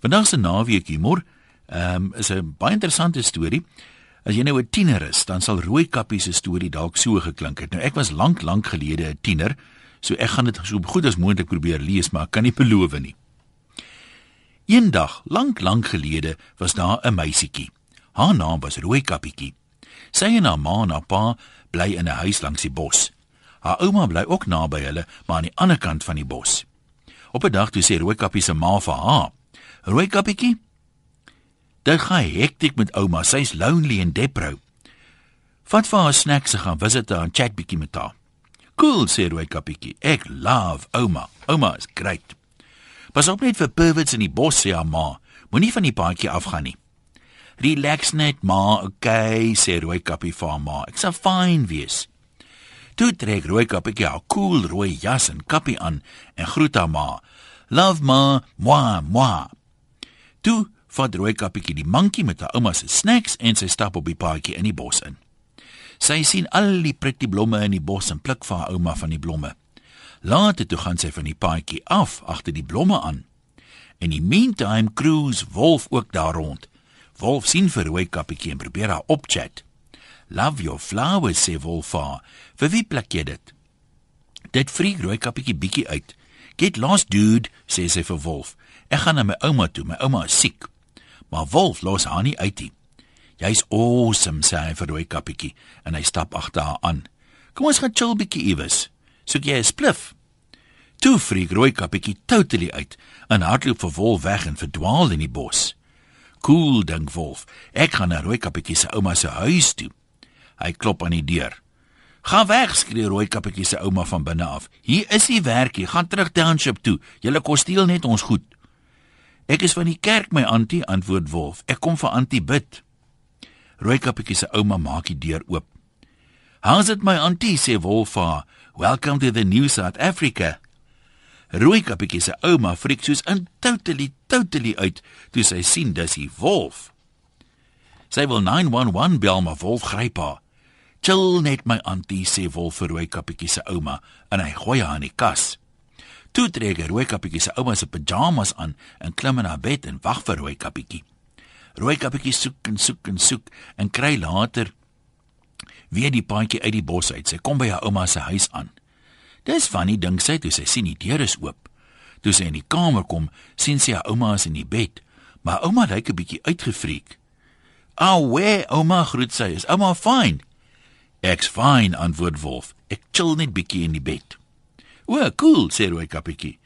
Vandag se naweek humor, ehm um, is 'n baie interessante storie. As jy nou 'n tiener is, dan sal Rooikappies se storie dalk so geklink het. Nou ek was lank lank gelede 'n tiener, so ek gaan dit so goed as moontlik probeer lees, maar ek kan nie beloof nie. Eendag, lank lank gelede, was daar 'n meisietjie. Haar naam was Rooikappietjie. Sy en haar ma en haar pa bly in 'n huis langs die bos. Haar ouma bly ook naby hulle, maar aan die ander kant van die bos. Op 'n dag toe sê Rooikappie se ma vir haar: Rooi kappietjie. Dit gaan hektiek met ouma. Sy's lonely en depro. Vat vir haar snacks en gaan visit haar en chat bietjie met haar. Cool, sê Rooi kappietjie. Ek love ouma. Ouma is great. Pas op net vir perverts in die bos, sê haar ma. Moenie van die paadjie afgaan nie. Relax net, ma. Okay, sê Rooi kappie vir haar ma. Ek sal fyn wees. Toe trek Rooi kappie haar cool rooi jas en kappie aan en groet haar ma. Love ma, moi, moi. Toe vat Rooikappietjie die mandjie met haar ouma se snacks en sy stap op die paadjie in die bos in. Sy sien al die pretty blomme in die bos en pluk vir haar ouma van die blomme. Later toe gaan sy van die paadjie af agter die blomme aan. In die meantime cruise Wolf ook daar rond. Wolf sien vir Rooikappietjie en probeer haar opchat. Love your flowers, sê Wolf vir. Vir wie pluk jy dit? Dit vriek Rooikappietjie bietjie uit. Get lost dude, sê sy vir Wolf. Ek gaan na my ouma toe. My ouma is siek. Maar Wolf los haar nie uit nie. Jy's awesome, sê hy vir Rooikappietjie en hy stap agter haar aan. Kom ons gaan chill bietjie iewes. Soek jy 'n spliff? Toe vriek Rooikappietjie totally uit en hardloop vir Wolf weg en verdwaal in die bos. Cool, dink Wolf. Ek gaan na Rooikappietjie se ouma se huis toe. Hy klop aan die deur. "Gaan weg!" skree Rooikappietjie se ouma van binne af. "Hier is die werkie. Gaan terug township toe. Julle kos steel net ons goed." Ek is van die kerk, my antie, antwoord Wolf. Ek kom vir antie bid. Rooikappietjie se ouma maak die deur oop. "How's it my antie?" sê Wolf. "Welcome to the new South Africa." Rooikappietjie se ouma freak soos in totally totally uit toe sy sien dis die wolf. Sy wil 911 bel maar wolf gryp haar. "Chill net my antie," sê wolf vir Rooikappietjie se ouma en hy gooi haar in die kas. Toe trek Rooikappietjie se ouma se pyjamas aan en klim in haar bed en wag vir Rooikappietjie. Rooikappietjie soek en soek en soek en kry later weer die paadjie uit die bos uit. Sy kom by haar ouma se huis aan. Dis funny dink sy toe sy sien die deur is oop. Toe sy in die kamer kom, sien sy haar ouma is in die bed, maar ouma lyk 'n bietjie uitgefreek. "Ag, where ouma groet sy. Is ouma fine?" "Ek's fine," antwoord Wolf. "Ek chill net bietjie in die bed." "O, cool," sê Rooi Kappietjie.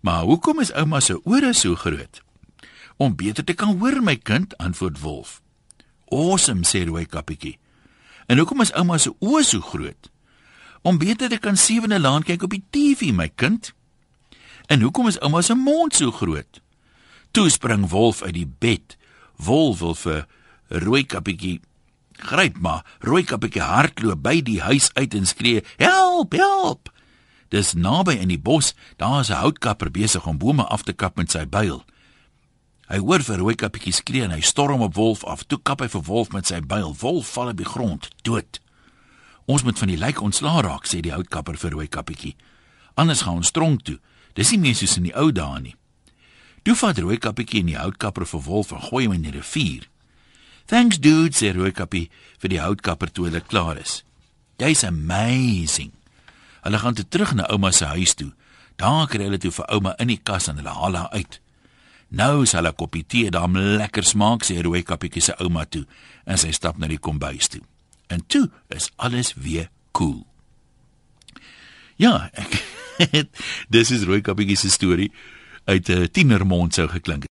"Maar hoekom is ouma se ore so groot?" "Om beter te kan hoor, my kind," antwoord Wolf. "Awesome," sê Rooi Kappietjie. "En hoekom is ouma se oë so groot?" "Om beter te kan sewende laan kyk op die TV, my kind." "En hoekom is ouma se mond so groot?" Toe spring Wolf uit die bed. Wolf wil vir Rooi Kappietjie gryp, maar Rooi Kappietjie hardloop by die huis uit en skree: "Help, help!" Dis naby in die bos, daar is 'n houtkapper besig om bome af te kap met sy byl. Hy hoor vir Rooikappietjie skree en hy storm op Wolf af. Toe kap hy vir Wolf met sy byl. Wolf val op die grond, dood. Ons moet van die lijk ontslaa raak, sê die houtkapper vir Rooikappietjie. Anders gaan ons tronk toe. Dis nie meer soos in die ou dae nie. Toe vat Rooikappietjie en die houtkapper vir Wolf en gooi hom in die rivier. Thanks dude, sê Rooikappie vir die houtkapper toe hulle klaar is. Jy's amazing. Hulle gaan toe terug na ouma se huis toe. Daar kry hulle toe vir ouma in die kas en hulle haal haar uit. Nou sal 'n koppie tee daar lekker smaak, sê Rooi Kappietjie se ouma toe en sy stap na die kombuis toe. En toe is alles weer cool. Ja, ek dis is Rooi Kappietjie se storie uit 'n tienermond sou geklink.